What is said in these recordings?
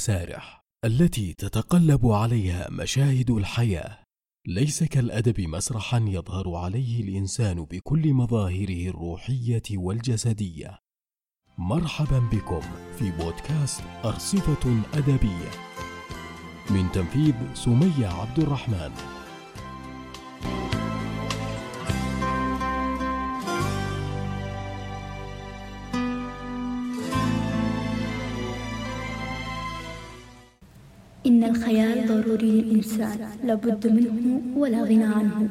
المسارح التي تتقلب عليها مشاهد الحياة. ليس كالأدب مسرحا يظهر عليه الإنسان بكل مظاهره الروحية والجسدية. مرحبا بكم في بودكاست أرصفة أدبية. من تنفيذ سمية عبد الرحمن ضروري للإنسان لابد منه ولا غنى عنه.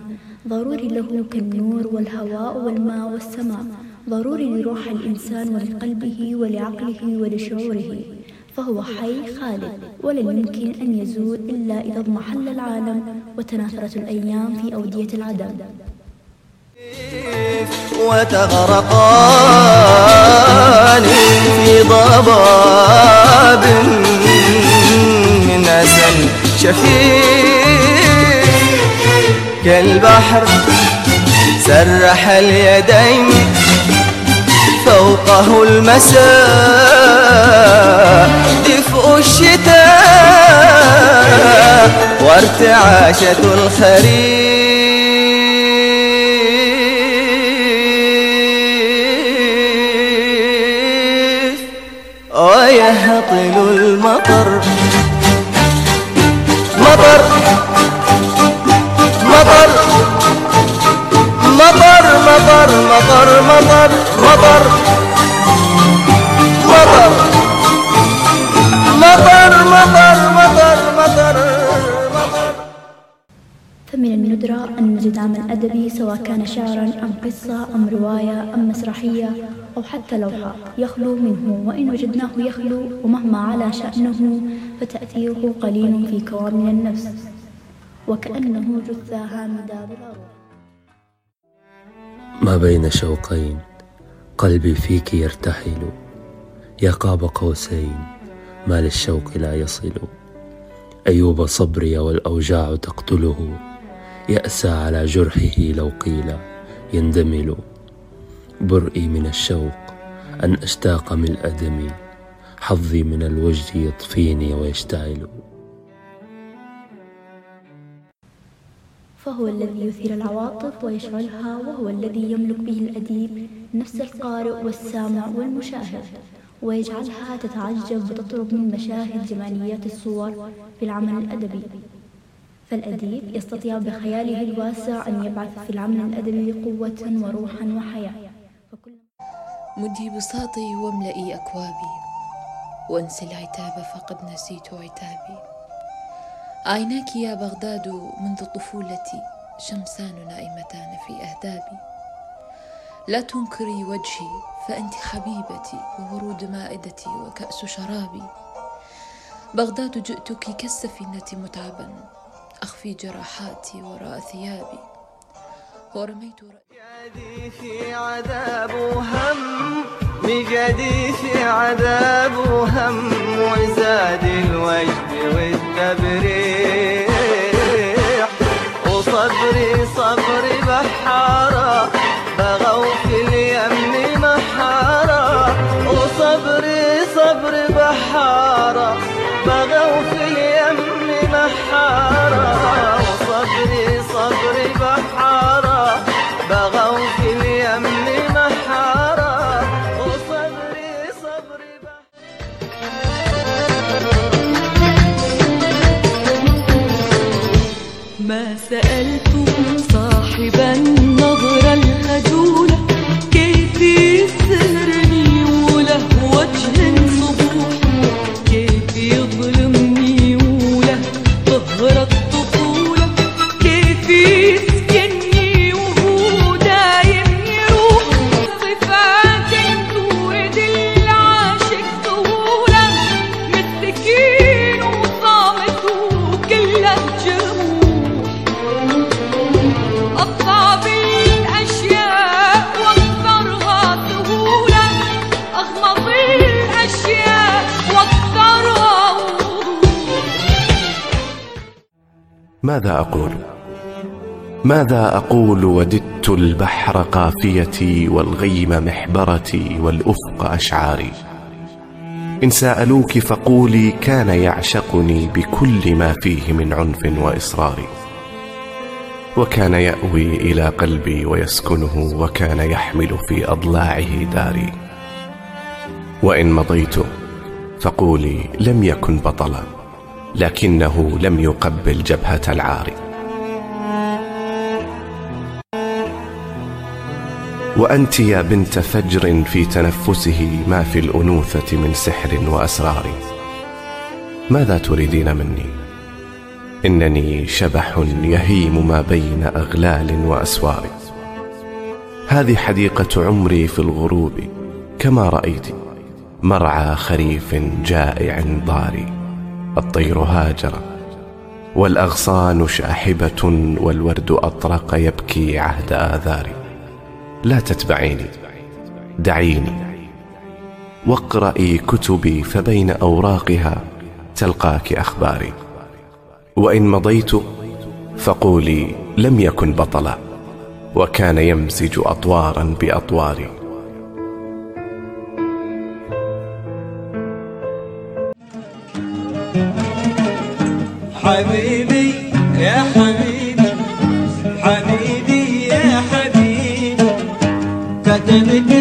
ضروري له كالنور والهواء والماء والسماء. ضروري لروح الإنسان ولقلبه ولعقله ولشعوره. فهو حي خالد ولن يمكن أن يزول إلا إذا اضمحل العالم وتناثرت الأيام في أودية العدم. وتغرقان في ضباب شفيق. كالبحر سرح اليدين فوقه المساء. دفء الشتاء وارتعاشة الخريف. ويهطل المطر Mabar Mabar Mabar Mabar Mabar Mabar Mabar Mabar الندرة أن نجد عمل أدبي سواء كان شعرا أم قصة أم رواية أم مسرحية أو حتى لوحة يخلو منه. وإن وجدناه يخلو ومهما علا شأنه فتأثيره قليل في كوامن النفس. وكأنه جثة هامدة ما بين شوقين قلبي فيك يرتحل. يا قاب قوسين ما للشوق لا يصل. أيوب صبري والأوجاع تقتله. يأسى على جرحه لو قيل يندمل برئي من الشوق أن أشتاق ملء دمي حظي من الوجد يطفيني ويشتعل. فهو الذي يثير العواطف ويشعلها وهو الذي يملك به الأديب نفس القارئ والسامع والمشاهد ويجعلها تتعجب وتطرب من مشاهد جماليات الصور في العمل الأدبي. فالأديب يستطيع بخياله الواسع أن يبعث في العمل الأدبي قوة وروحا وحياة. مدي بساطي واملئي أكوابي وانسي العتاب فقد نسيت عتابي. عيناك يا بغداد منذ طفولتي شمسان نائمتان في أهدابي لا تنكري وجهي فأنت حبيبتي وورود مائدتي وكأس شرابي. بغداد جئتك كالسفينة متعبا أخفي جراحاتي وراء ثيابي. ورميت في عذاب وهم مجدي في عذاب وهم وزاد الوجد والتبريح. وصبري صبري بحارة بغوا في اليم محارة. وصبري صبري بحارة. سألت ماذا أقول؟ ماذا أقول وددت البحر قافيتي والغيم محبرتي والأفق أشعاري؟ إن سألوك فقولي كان يعشقني بكل ما فيه من عنف وإصرار. وكان يأوي إلى قلبي ويسكنه وكان يحمل في أضلاعه داري. وإن مضيت فقولي لم يكن بطلا. لكنه لم يقبل جبهة العار وأنت يا بنت فجر في تنفسه ما في الأنوثة من سحر وأسرار. ماذا تريدين مني؟ إنني شبح يهيم ما بين أغلال وأسوار. هذه حديقة عمري في الغروب كما رأيت مرعى خريف جائع ضاري. الطير هاجر والأغصان شاحبة والورد أطرق يبكي عهد آذاري. لا تتبعيني دعيني. واقرأي كتبي فبين أوراقها تلقاك أخباري. وإن مضيت فقولي لم يكن بطلا وكان يمزج أطوارا بأطواري. حبيبي يا حبيبي حبيبي يا حبيبي. كتبت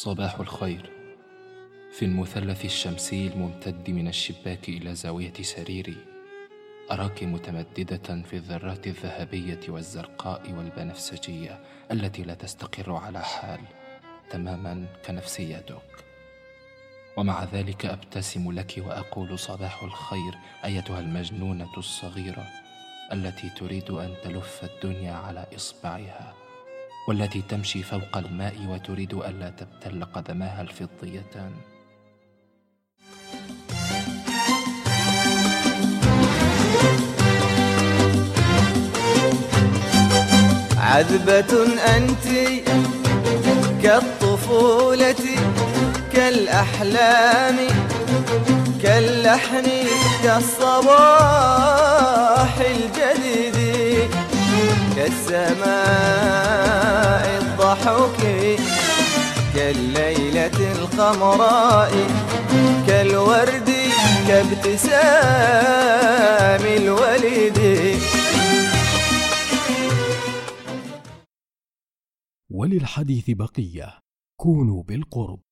صباح الخير. في المثلث الشمسي الممتد من الشباك إلى زاوية سريري أراك متمددة في الذرات الذهبية والزرقاء والبنفسجية التي لا تستقر على حال تماما كنفسيتك ومع ذلك أبتسم لك وأقول صباح الخير أيتها المجنونة الصغيرة التي تريد أن تلف الدنيا على إصبعها. والتي تمشي فوق الماء وتريد ألا تبتل قدماها الفضيتان. عذبة أنت كالطفولة كالأحلام كاللحن كالصباح الجديد. كالسماء الضحك كالليلة الخضراء كالورد كابتسام الوليد وللحديث بقية كونوا بالقرب.